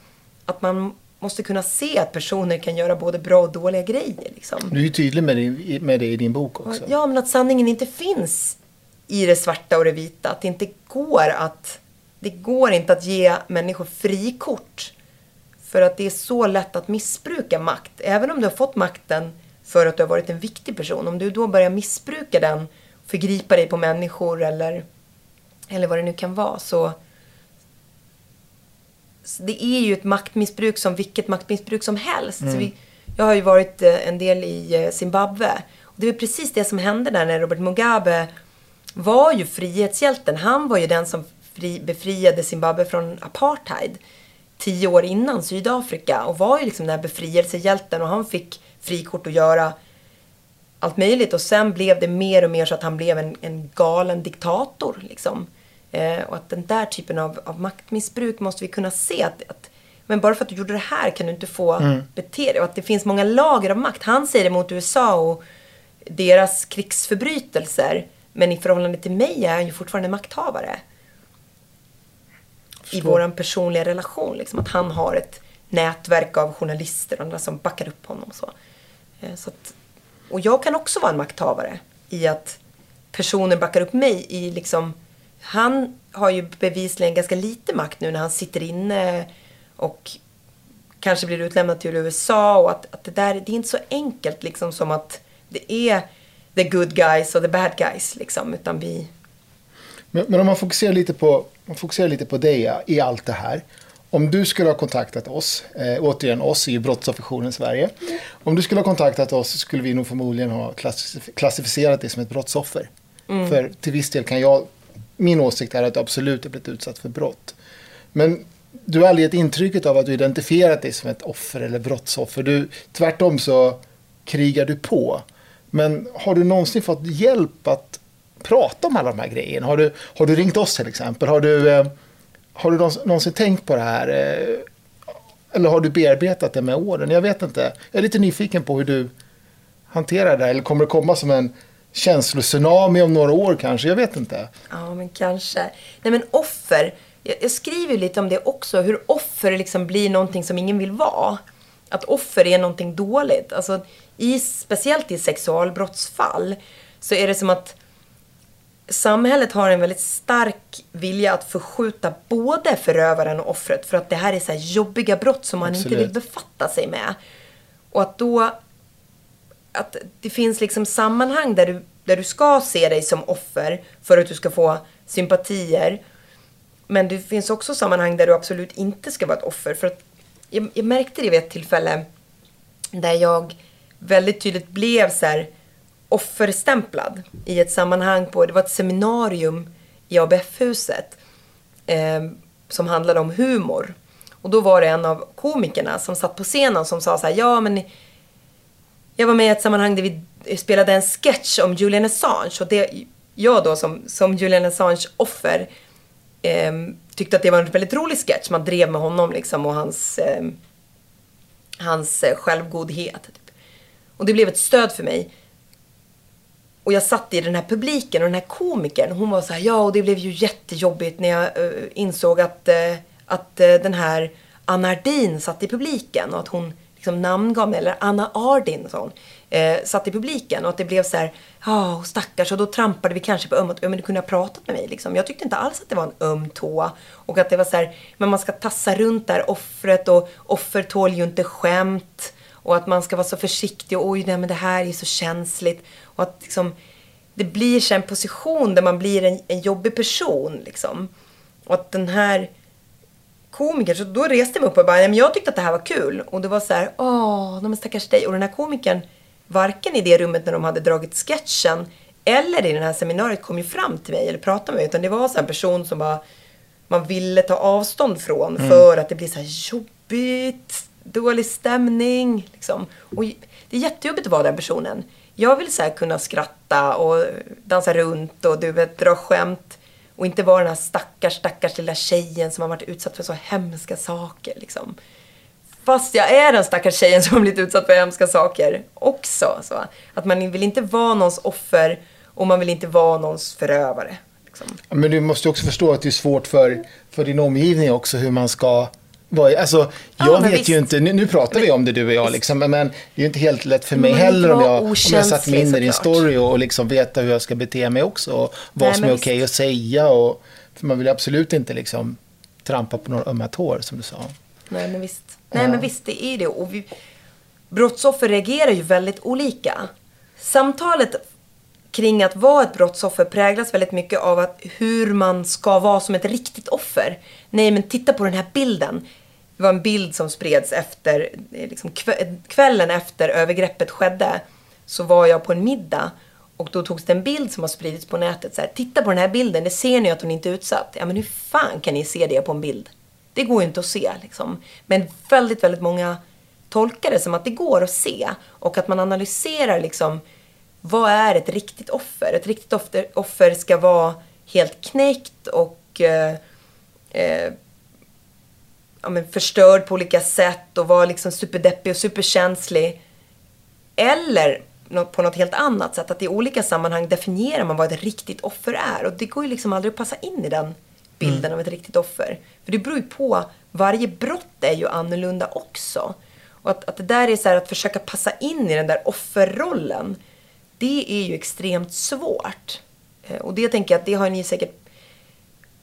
Att man måste kunna se att personer kan göra både bra och dåliga grejer. Liksom. Du är ju tydlig med det, med det i din bok också. Ja, men att sanningen inte finns i det svarta och det vita. Att det inte går att, det går inte att ge människor frikort. För att det är så lätt att missbruka makt. Även om du har fått makten för att du har varit en viktig person. Om du då börjar missbruka den, förgripa dig på människor eller eller vad det nu kan vara, så det är ju ett maktmissbruk som vilket maktmissbruk som helst. Mm. Vi, jag har ju varit eh, en del i eh, Zimbabwe. Och det var precis det som hände där när Robert Mugabe var ju frihetshjälten. Han var ju den som fri, befriade Zimbabwe från apartheid tio år innan Sydafrika och var ju liksom den här befrielsehjälten och han fick frikort att göra allt möjligt och sen blev det mer och mer så att han blev en, en galen diktator liksom. Eh, och att den där typen av, av maktmissbruk måste vi kunna se att, att men bara för att du gjorde det här kan du inte få mm. bete dig. Och att det finns många lager av makt. Han säger emot USA och deras krigsförbrytelser. Men i förhållande till mig är han ju fortfarande makthavare. I vår personliga relation. Liksom, att han har ett nätverk av journalister och andra som backar upp honom. Och, så. Eh, så att, och jag kan också vara en makthavare i att personer backar upp mig i liksom han har ju bevisligen ganska lite makt nu när han sitter inne och kanske blir utlämnad till USA och att, att det där, det är inte så enkelt liksom som att det är the good guys och the bad guys liksom, utan vi... Men, men om man fokuserar lite på, man fokuserar lite på dig i allt det här. Om du skulle ha kontaktat oss, eh, återigen oss är ju Brottsofferjouren Sverige. Om du skulle ha kontaktat oss skulle vi nog förmodligen ha klassificerat dig som ett brottsoffer. Mm. För till viss del kan jag, min åsikt är att du absolut har blivit utsatt för brott. Men du har aldrig gett intrycket av att du identifierat dig som ett offer eller brottsoffer. Du, tvärtom så krigar du på. Men har du någonsin fått hjälp att prata om alla de här grejerna? Har du, har du ringt oss till exempel? Har du, eh, har du någonsin tänkt på det här? Eh, eller har du bearbetat det med åren? Jag vet inte. Jag är lite nyfiken på hur du hanterar det här. Eller kommer det komma som en känslotsunami om några år kanske? Jag vet inte. Ja, men kanske. Nej, men offer. Jag, jag skriver lite om det också. Hur offer liksom blir någonting som ingen vill vara. Att offer är någonting dåligt. Alltså, i, speciellt i sexualbrottsfall så är det som att samhället har en väldigt stark vilja att förskjuta både förövaren och offret för att det här är så jobbiga brott som man Absolut. inte vill befatta sig med. Och att då att det finns liksom sammanhang där du, där du ska se dig som offer för att du ska få sympatier. Men det finns också sammanhang där du absolut inte ska vara ett offer. För att jag, jag märkte det vid ett tillfälle där jag väldigt tydligt blev så här offerstämplad i ett sammanhang på, det var ett seminarium i ABF-huset eh, som handlade om humor. Och då var det en av komikerna som satt på scenen som sa så här, ja men jag var med i ett sammanhang där vi spelade en sketch om Julian Assange och det, jag då som, som Julian Assange offer eh, tyckte att det var en väldigt rolig sketch. Man drev med honom liksom och hans, ehm, eh, hans självgodhet. Typ. Och det blev ett stöd för mig. Och jag satt i den här publiken och den här komikern, hon var så här, ja och det blev ju jättejobbigt när jag uh, insåg att, uh, att uh, den här Anna Ardin satt i publiken och att hon liksom namngav mig, eller Anna Ardin eh, satt i publiken och att det blev så här, ja oh, stackars och då trampade vi kanske på ömma ja men du kunde ha pratat med mig liksom. Jag tyckte inte alls att det var en öm tå och att det var så här, men man ska tassa runt där offret och offer tål ju inte skämt och att man ska vara så försiktig och oj nej men det här är så känsligt och att liksom det blir så en position där man blir en, en jobbig person liksom. Och att den här komiker. Så då reste jag mig upp och bara, nej men jag tyckte att det här var kul. Och det var så här, åh, de stackars dig. Och den här komikern, varken i det rummet när de hade dragit sketchen eller i det här seminariet kom ju fram till mig eller pratade med mig. Utan det var så en person som bara, man ville ta avstånd från mm. för att det blir så här jobbigt, dålig stämning. Liksom. Och det är jättejobbigt att vara den personen. Jag vill så kunna skratta och dansa runt och du vet, dra skämt. Och inte vara den här stackars, stackars lilla tjejen som har varit utsatt för så hemska saker. Liksom. Fast jag är den stackars tjejen som har blivit utsatt för hemska saker också. Så. Att man vill inte vara någons offer och man vill inte vara någons förövare. Liksom. Men du måste också förstå att det är svårt för, för din omgivning också hur man ska Alltså, jag ja, vet visst. ju inte, nu, nu pratar men, vi om det du och jag, liksom, men, men, det är ju inte helt lätt för mig heller om jag, om jag satt mig in i din story och, och liksom veta hur jag ska bete mig också. Och vad Nej, som är okej okay att säga. Och, för man vill absolut inte liksom trampa på några ömma tår, som du sa. Nej, men visst. Nej, men visst, det är det. Och vi, brottsoffer reagerar ju väldigt olika. Samtalet kring att vara ett brottsoffer präglas väldigt mycket av att hur man ska vara som ett riktigt offer. Nej, men titta på den här bilden. Det var en bild som spreds efter, eh, liksom kvällen efter övergreppet skedde. Så var jag på en middag och då togs det en bild som har spridits på nätet. Så här, Titta på den här bilden, det ser ni att hon inte är utsatt. Ja, men hur fan kan ni se det på en bild? Det går ju inte att se. Liksom. Men väldigt, väldigt många tolkar det som att det går att se. Och att man analyserar liksom, vad är ett riktigt offer? Ett riktigt offer ska vara helt knäckt och eh, eh, ja, men förstörd på olika sätt och vara liksom superdeppig och superkänslig. Eller på något helt annat sätt. Att i olika sammanhang definierar man vad ett riktigt offer är. Och det går ju liksom aldrig att passa in i den bilden mm. av ett riktigt offer. För det beror ju på, varje brott är ju annorlunda också. Och att, att det där är så här, att försöka passa in i den där offerrollen, det är ju extremt svårt. Eh, och det tänker jag att det har ni säkert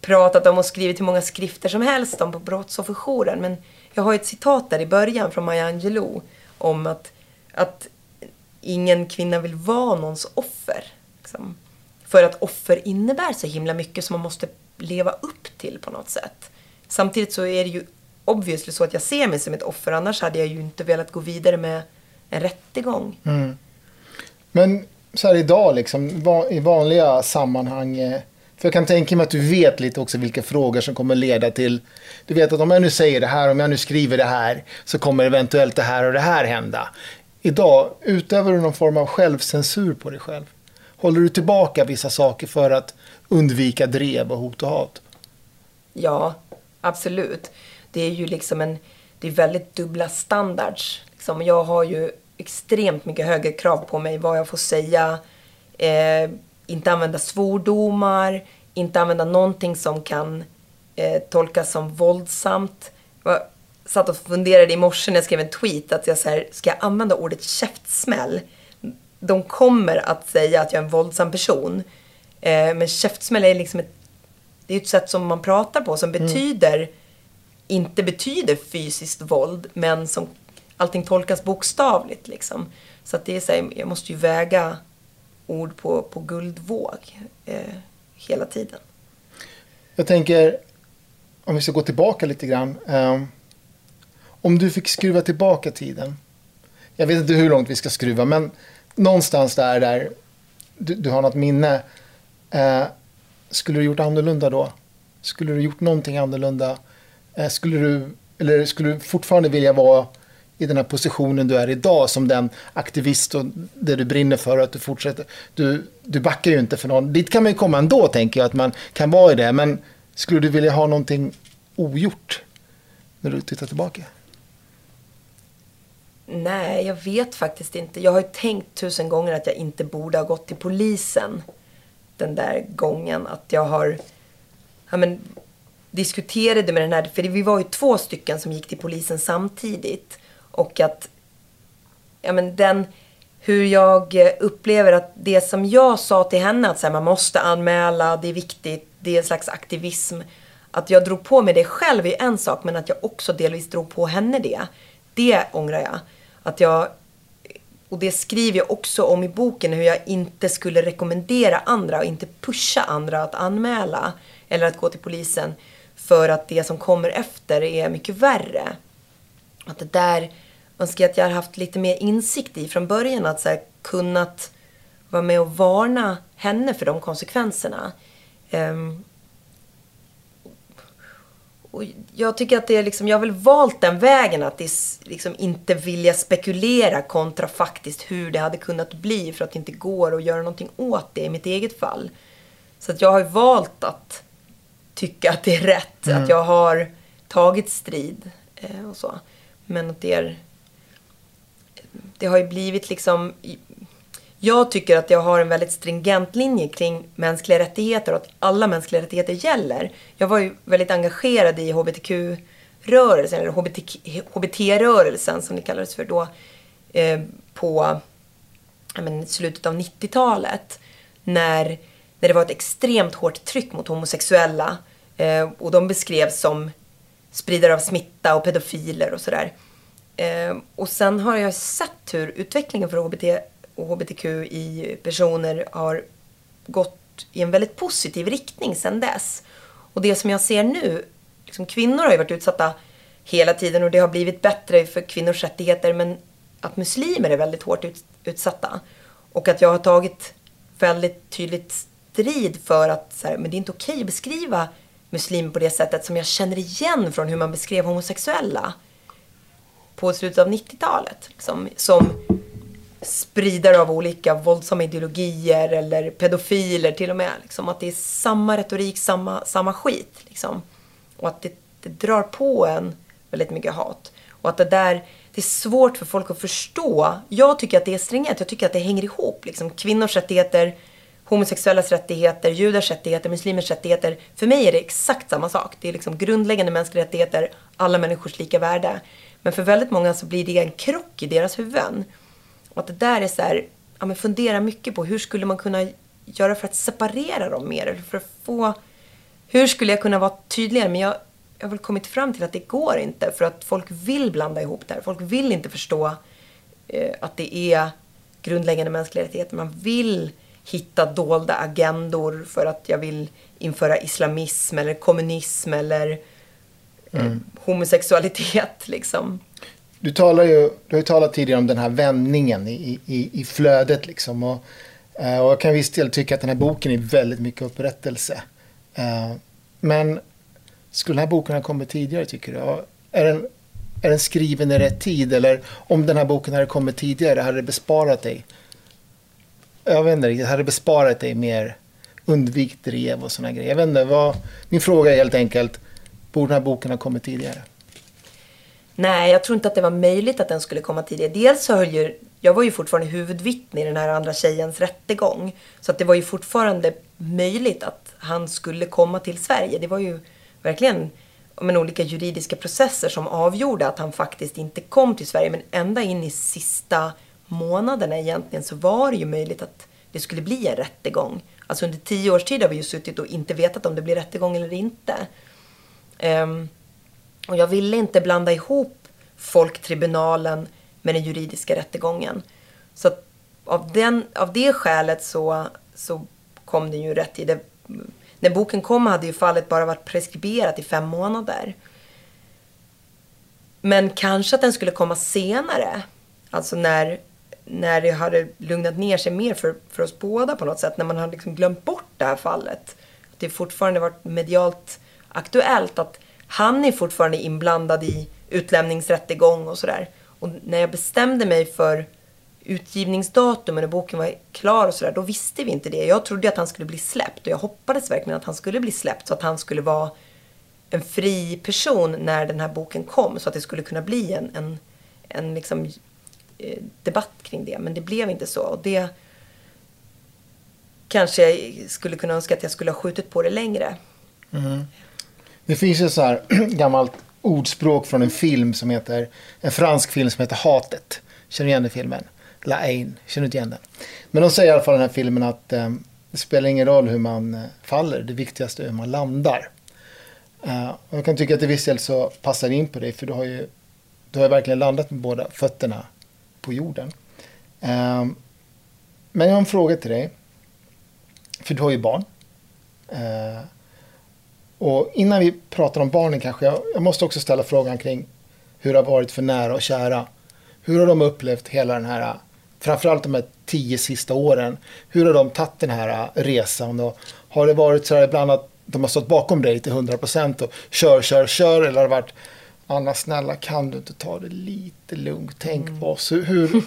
pratat om och skrivit hur många skrifter som helst om på Brottsofferjouren. Men jag har ett citat där i början från Maya Angelou om att, att ingen kvinna vill vara någons offer. Liksom. För att offer innebär så himla mycket som man måste leva upp till på något sätt. Samtidigt så är det ju obviously så att jag ser mig som ett offer. Annars hade jag ju inte velat gå vidare med en rättegång. Mm. Men så här idag, liksom, i vanliga sammanhang. Eh, för jag kan tänka mig att du vet lite också vilka frågor som kommer leda till. Du vet att om jag nu säger det här, om jag nu skriver det här, så kommer eventuellt det här och det här hända. Idag, utövar du någon form av självcensur på dig själv? Håller du tillbaka vissa saker för att undvika drev och hot och hat? Ja, absolut. Det är ju liksom en, det är väldigt dubbla standards. Liksom, jag har ju extremt mycket högre krav på mig vad jag får säga. Eh, inte använda svordomar, inte använda någonting som kan eh, tolkas som våldsamt. Jag satt och funderade i morse när jag skrev en tweet att jag så här, ska jag använda ordet käftsmäll? De kommer att säga att jag är en våldsam person. Eh, men käftsmäll är liksom ett, det är ett sätt som man pratar på som mm. betyder, inte betyder fysiskt våld, men som allting tolkas bokstavligt liksom. Så att det är så här, jag måste ju väga ord på, på guldvåg eh, hela tiden. Jag tänker, om vi ska gå tillbaka lite grann. Eh, om du fick skruva tillbaka tiden. Jag vet inte hur långt vi ska skruva, men någonstans där, där du, du har något minne. Eh, skulle du gjort annorlunda då? Skulle du gjort någonting annorlunda? Eh, skulle du, eller skulle du fortfarande vilja vara i den här positionen du är idag som den aktivist och det du brinner för att du fortsätter. Du, du backar ju inte för någon. Dit kan man ju komma ändå tänker jag att man kan vara i det. Men skulle du vilja ha någonting ogjort när du tittar tillbaka? Nej, jag vet faktiskt inte. Jag har ju tänkt tusen gånger att jag inte borde ha gått till polisen den där gången. Att jag har ja, men, diskuterade med den här, för vi var ju två stycken som gick till polisen samtidigt. Och att ja, men den, hur jag upplever att det som jag sa till henne, att så här, man måste anmäla, det är viktigt, det är en slags aktivism. Att jag drog på mig det själv är en sak, men att jag också delvis drog på henne det. Det ångrar jag. Att jag, och det skriver jag också om i boken, hur jag inte skulle rekommendera andra och inte pusha andra att anmäla eller att gå till polisen. För att det som kommer efter är mycket värre. Att det där önskar jag att jag hade haft lite mer insikt i från början. Att så här, kunnat vara med och varna henne för de konsekvenserna. Um, och jag tycker att det är liksom, jag har väl valt den vägen att liksom inte vilja spekulera kontra faktiskt hur det hade kunnat bli för att det inte går att göra någonting åt det i mitt eget fall. Så att jag har valt att tycka att det är rätt, mm. att jag har tagit strid eh, och så. Men att det är det har ju blivit liksom... Jag tycker att jag har en väldigt stringent linje kring mänskliga rättigheter och att alla mänskliga rättigheter gäller. Jag var ju väldigt engagerad i hbtq-rörelsen, eller hbt-rörelsen som det kallades för då, eh, på men, slutet av 90-talet. När, när det var ett extremt hårt tryck mot homosexuella eh, och de beskrevs som spridare av smitta och pedofiler och sådär. Eh, och sen har jag sett hur utvecklingen för HBT och HBTQI-personer har gått i en väldigt positiv riktning sen dess. Och det som jag ser nu, liksom kvinnor har ju varit utsatta hela tiden och det har blivit bättre för kvinnors rättigheter men att muslimer är väldigt hårt utsatta. Och att jag har tagit väldigt tydligt strid för att så här, men det är inte okej att beskriva muslimer på det sättet som jag känner igen från hur man beskrev homosexuella på slutet av 90-talet. Som, som spridare av olika våldsamma ideologier eller pedofiler till och med. Liksom, att det är samma retorik, samma, samma skit. Liksom. Och att det, det drar på en väldigt mycket hat. Och att det där, det är svårt för folk att förstå. Jag tycker att det är stringent. Jag tycker att det hänger ihop. Liksom. Kvinnors rättigheter, homosexuellas rättigheter, judars rättigheter, muslimers rättigheter. För mig är det exakt samma sak. Det är liksom grundläggande mänskliga rättigheter, alla människors lika värde. Men för väldigt många så blir det en krock i deras huvuden. Och att det där är så här, ja men fundera mycket på hur skulle man kunna göra för att separera dem mer? För att få, hur skulle jag kunna vara tydligare? Men jag, jag har väl kommit fram till att det går inte för att folk vill blanda ihop det här. Folk vill inte förstå eh, att det är grundläggande mänskliga rättigheter. Man vill hitta dolda agendor för att jag vill införa islamism eller kommunism eller eh, mm. homosexualitet liksom. Du, talar ju, du har ju talat tidigare om den här vändningen i, i, i flödet liksom. Och, eh, och jag kan visst del tycka att den här boken är väldigt mycket upprättelse. Eh, men skulle den här boken ha kommit tidigare tycker du? Är den, är den skriven i rätt tid? Eller om den här boken hade kommit tidigare, hade det besparat dig? Jag vet inte riktigt, hade det besparat dig mer undvikit drev och sådana grejer? Jag vet inte, vad, min fråga är helt enkelt, borde den här boken ha kommit tidigare? Nej, jag tror inte att det var möjligt att den skulle komma tidigare. Dels så höll ju, jag var ju fortfarande huvudvittne i den här andra tjejens rättegång. Så att det var ju fortfarande möjligt att han skulle komma till Sverige. Det var ju verkligen men, olika juridiska processer som avgjorde att han faktiskt inte kom till Sverige. Men ända in i sista månaderna egentligen så var det ju möjligt att det skulle bli en rättegång. Alltså under tio års tid har vi ju suttit och inte vetat om det blir rättegång eller inte. Um, och jag ville inte blanda ihop folktribunalen med den juridiska rättegången. Så av, den, av det skälet så, så kom den ju rätt tid när boken kom hade ju fallet bara varit preskriberat i fem månader. Men kanske att den skulle komma senare. Alltså när, när det hade lugnat ner sig mer för, för oss båda på något sätt. När man hade liksom glömt bort det här fallet. Att det fortfarande varit medialt aktuellt. Att han är fortfarande inblandad i utlämningsrättegång och sådär. Och när jag bestämde mig för utgivningsdatum när boken var klar och sådär, då visste vi inte det. Jag trodde att han skulle bli släppt och jag hoppades verkligen att han skulle bli släppt så att han skulle vara en fri person när den här boken kom så att det skulle kunna bli en, en, en liksom, eh, debatt kring det. Men det blev inte så. Och det kanske jag skulle kunna önska att jag skulle ha skjutit på det längre. Mm. Det finns ju så här (clears throat) gammalt ordspråk från en film som heter, en fransk film som heter Hatet. Känner du igen den filmen? La Haine, känner du inte igen den? Men de säger i alla fall i den här filmen att eh, det spelar ingen roll hur man eh, faller, det viktigaste är hur man landar. Uh, och jag kan tycka att till viss del så passar in på dig, för du har ju du har verkligen landat med båda fötterna på jorden. Uh, men jag har en fråga till dig. För du har ju barn. Uh, och innan vi pratar om barnen kanske, jag, jag, måste också ställa frågan kring hur det har varit för nära och kära. Hur har de upplevt hela den här framförallt de här tio sista åren, hur har de tagit den här resan? Och har det varit så här ibland att de har stått bakom dig till 100 procent och kör, kör, kör eller har det varit Anna snälla kan du inte ta det lite lugnt, tänk mm. på oss. Hur, hur,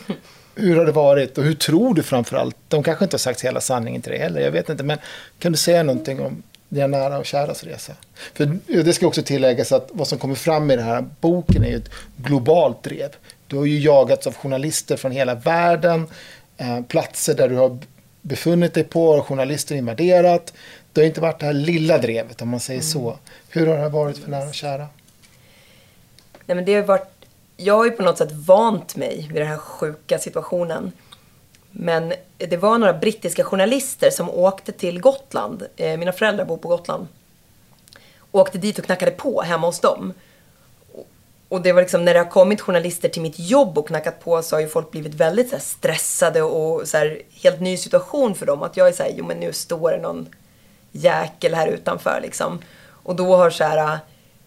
hur har det varit och hur tror du framförallt? De kanske inte har sagt hela sanningen till dig heller, jag vet inte. Men kan du säga någonting om dina nära och käras resa? För det ska också tilläggas att vad som kommer fram i den här boken är ju ett globalt drev. Du har ju jagats av journalister från hela världen. Eh, platser där du har befunnit dig på har journalister invaderat. Det har inte varit det här lilla drevet om man säger mm. så. Hur har det varit för nära och kära? Nej, men det har varit, jag har ju på något sätt vant mig vid den här sjuka situationen. Men det var några brittiska journalister som åkte till Gotland. Eh, mina föräldrar bor på Gotland. Åkte dit och knackade på hemma hos dem. Och det var liksom när det har kommit journalister till mitt jobb och knackat på så har ju folk blivit väldigt så här, stressade och så här, helt ny situation för dem. Att jag är så här, jo men nu står det någon jäkel här utanför liksom. Och då har så här,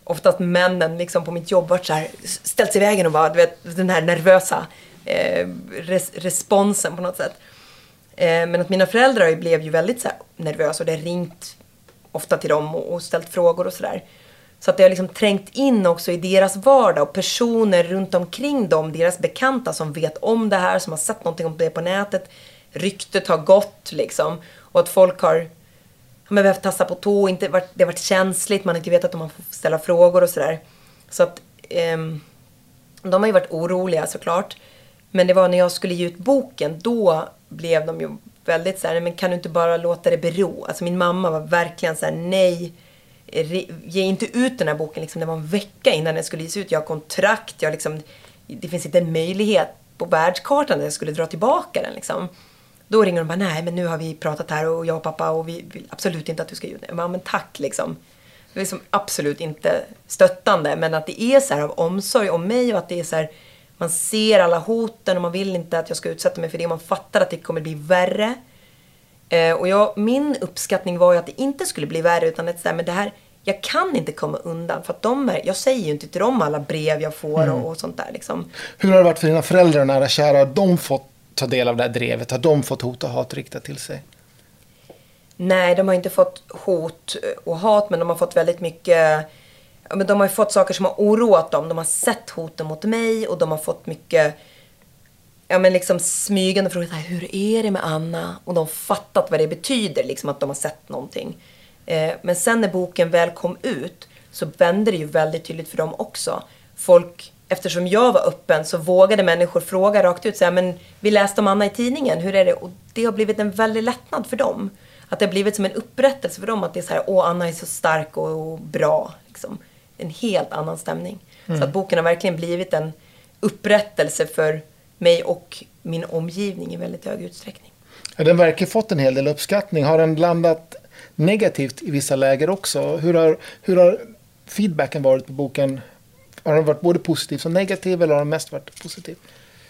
oftast männen liksom på mitt jobb varit så här, ställt sig i vägen och bara, du vet, den här nervösa eh, res responsen på något sätt. Eh, men att mina föräldrar blev ju väldigt så här, nervösa och det har ringt ofta till dem och, och ställt frågor och sådär. Så att det har liksom trängt in också i deras vardag och personer runt omkring dem, deras bekanta som vet om det här, som har sett någonting om det på nätet. Ryktet har gått liksom. Och att folk har, men behövt tassa på tå, inte varit, det har varit känsligt, man har inte vetat om man får ställa frågor och sådär. Så att, eh, De har ju varit oroliga såklart. Men det var när jag skulle ge ut boken, då blev de ju väldigt så här, men kan du inte bara låta det bero? Alltså min mamma var verkligen så här, nej, ge inte ut den här boken. Liksom, det var en vecka innan den skulle ges ut. Jag har kontrakt, jag liksom, det finns inte en möjlighet på världskartan att jag skulle dra tillbaka den. Liksom. Då ringer de och bara, nej men nu har vi pratat här och jag och pappa och vi vill absolut inte att du ska ge ut den. Ja, men tack liksom. Det är liksom absolut inte stöttande, men att det är så här av omsorg om mig och att det är så här, man ser alla hoten och man vill inte att jag ska utsätta mig för det. Man fattar att det kommer bli värre. Eh, och jag, min uppskattning var ju att det inte skulle bli värre utan att här, men det här, jag kan inte komma undan. För att de är, jag säger ju inte till dem alla brev jag får mm. och, och, sånt där. Liksom. Hur har det varit för dina föräldrar och nära kära? Har de fått ta del av det här drevet? Har de fått hot och hat riktat till sig? Nej, de har inte fått hot och hat men de har fått väldigt mycket men de har ju fått saker som har oroat dem. De har sett hoten mot mig och de har fått mycket ja, men liksom smygande frågor. Här, Hur är det med Anna? Och de har fattat vad det betyder, liksom att de har sett någonting. Eh, men sen när boken väl kom ut så vände det ju väldigt tydligt för dem också. Folk, eftersom jag var öppen så vågade människor fråga rakt ut. Så här, men vi läste om Anna i tidningen, hur är det? Och det har blivit en väldig lättnad för dem. Att det har blivit som en upprättelse för dem. Att det är så här, åh Anna är så stark och, bra. Liksom. En helt annan stämning. Mm. Så att boken har verkligen blivit en upprättelse för mig och min omgivning i väldigt hög utsträckning. Ja, den verkar fått en hel del uppskattning. Har den landat negativt i vissa läger också? Hur har, hur har feedbacken varit på boken? Har den varit både positiv som negativ eller har den mest varit positiv?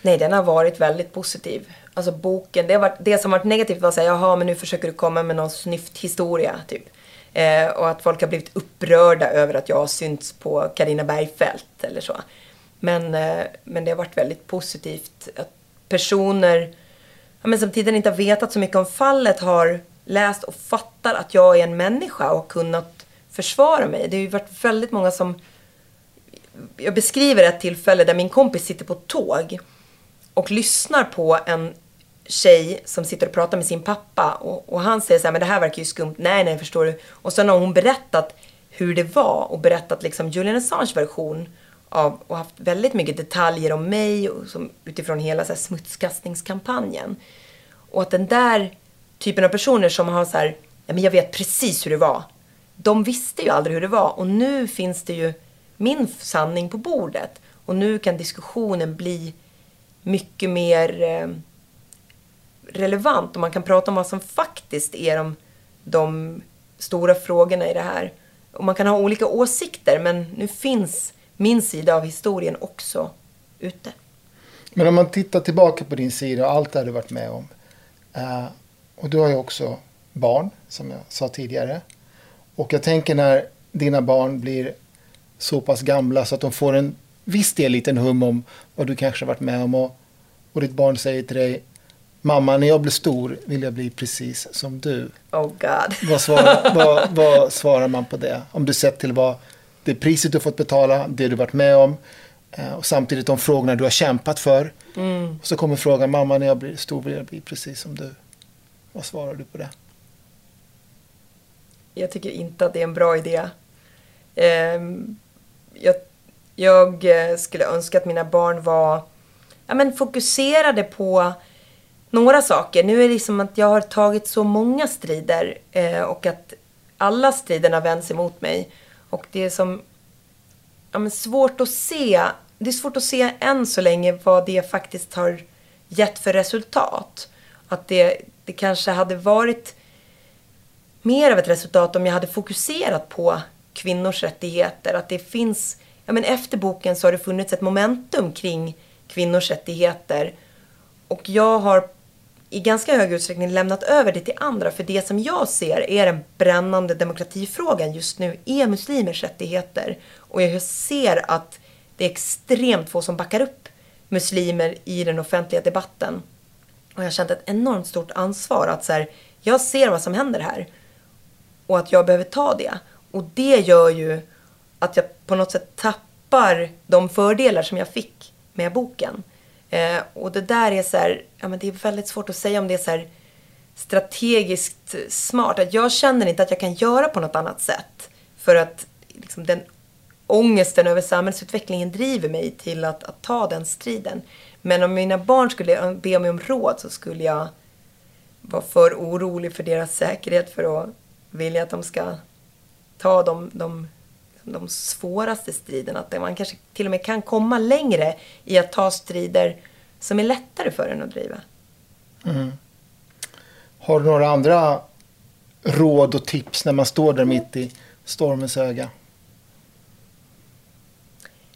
Nej, den har varit väldigt positiv. Alltså boken, det, har varit, det som varit negativt var att säga, jaha, men nu försöker du komma med någon snyft historia, typ. Eh, och att folk har blivit upprörda över att jag har synts på Karina Bergfeldt eller så. Men, eh, men det har varit väldigt positivt att personer ja, men som tidigare inte har vetat så mycket om fallet har läst och fattar att jag är en människa och kunnat försvara mig. Det har ju varit väldigt många som... Jag beskriver ett tillfälle där min kompis sitter på ett tåg och lyssnar på en tjej som sitter och pratar med sin pappa och, och han säger så här, men det här verkar ju skumt. Nej, nej, förstår du. Och sen har hon berättat hur det var och berättat liksom Julian Assange version av, och haft väldigt mycket detaljer om mig och som, utifrån hela så här, smutskastningskampanjen. Och att den där typen av personer som har så här, ja men jag vet precis hur det var. De visste ju aldrig hur det var och nu finns det ju min sanning på bordet. Och nu kan diskussionen bli mycket mer eh, relevant och man kan prata om vad som faktiskt är de, de stora frågorna i det här. Och man kan ha olika åsikter men nu finns min sida av historien också ute. Men om man tittar tillbaka på din sida och allt det du varit med om. Eh, och du har ju också barn, som jag sa tidigare. Och jag tänker när dina barn blir så pass gamla så att de får en viss del liten hum om vad du kanske varit med om. Och, och ditt barn säger till dig Mamma, när jag blir stor vill jag bli precis som du. Oh God. Vad svarar, vad, vad svarar man på det? Om du sett till vad det priset du fått betala, det du varit med om. Eh, och samtidigt de frågorna du har kämpat för. Mm. Och så kommer frågan, mamma när jag blir stor vill jag bli precis som du. Vad svarar du på det? Jag tycker inte att det är en bra idé. Ehm, jag, jag eh, skulle önska att mina barn var ja, men fokuserade på några saker. Nu är det som att jag har tagit så många strider eh, och att alla striderna vänds emot mig. Och det är som ja, men svårt att se. Det är svårt att se än så länge vad det faktiskt har gett för resultat. Att det, det kanske hade varit mer av ett resultat om jag hade fokuserat på kvinnors rättigheter. Att det finns, ja men efter boken så har det funnits ett momentum kring kvinnors rättigheter. Och jag har i ganska hög utsträckning lämnat över det till andra. För det som jag ser är den brännande demokratifrågan just nu är muslimers rättigheter. Och jag ser att det är extremt få som backar upp muslimer i den offentliga debatten. Och jag har känt ett enormt stort ansvar att så här, jag ser vad som händer här. Och att jag behöver ta det. Och det gör ju att jag på något sätt tappar de fördelar som jag fick med boken. Eh, och det där är så här, ja men det är väldigt svårt att säga om det är så här strategiskt smart. Att jag känner inte att jag kan göra på något annat sätt. För att liksom, den ångesten över samhällsutvecklingen driver mig till att, att ta den striden. Men om mina barn skulle be mig om råd så skulle jag vara för orolig för deras säkerhet för att vilja att de ska ta de, de, de svåraste striderna. Att man kanske till och med kan komma längre i att ta strider som är lättare för en att driva. Mm. Har du några andra råd och tips när man står där mitt i stormens öga?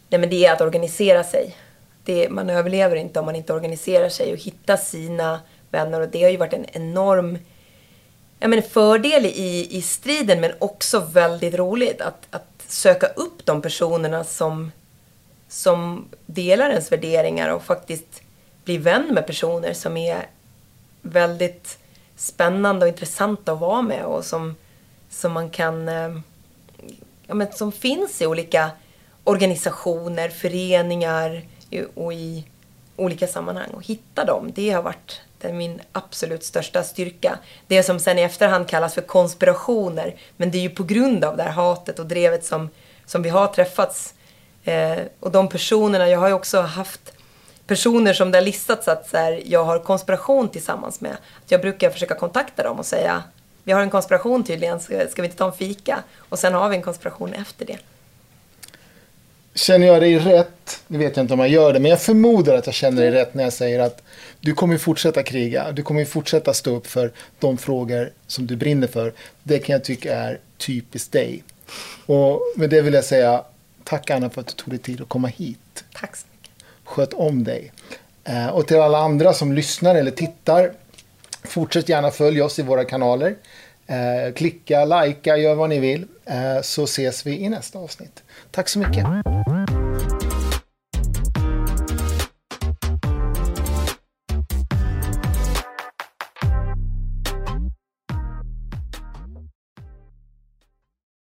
Nej, men det är att organisera sig. Det, man överlever inte om man inte organiserar sig och hittar sina vänner. Och det har ju varit en enorm jag menar, fördel i, i striden men också väldigt roligt att, att söka upp de personerna som, som delar ens värderingar och faktiskt bli vän med personer som är väldigt spännande och intressanta att vara med och som, som man kan... Eh, ja, men som finns i olika organisationer, föreningar och i olika sammanhang. Och hitta dem, det har varit det är min absolut största styrka. Det som sen i efterhand kallas för konspirationer. Men det är ju på grund av det här hatet och drevet som, som vi har träffats. Eh, och de personerna, jag har ju också haft personer som det har listats att så här, jag har konspiration tillsammans med. Att jag brukar försöka kontakta dem och säga vi har en konspiration tydligen, ska, ska vi inte ta en fika? Och sen har vi en konspiration efter det. Känner jag dig rätt? Det vet jag inte om jag gör det, men jag förmodar att jag känner dig rätt när jag säger att du kommer fortsätta kriga. Du kommer fortsätta stå upp för de frågor som du brinner för. Det kan jag tycka är typiskt dig. Och med det vill jag säga tack Anna för att du tog dig tid att komma hit. Tack så mycket. Sköt om dig. Eh, och till alla andra som lyssnar eller tittar, fortsätt gärna följa oss i våra kanaler. Eh, klicka, likea, gör vad ni vill. Eh, så ses vi i nästa avsnitt. Tack så mycket.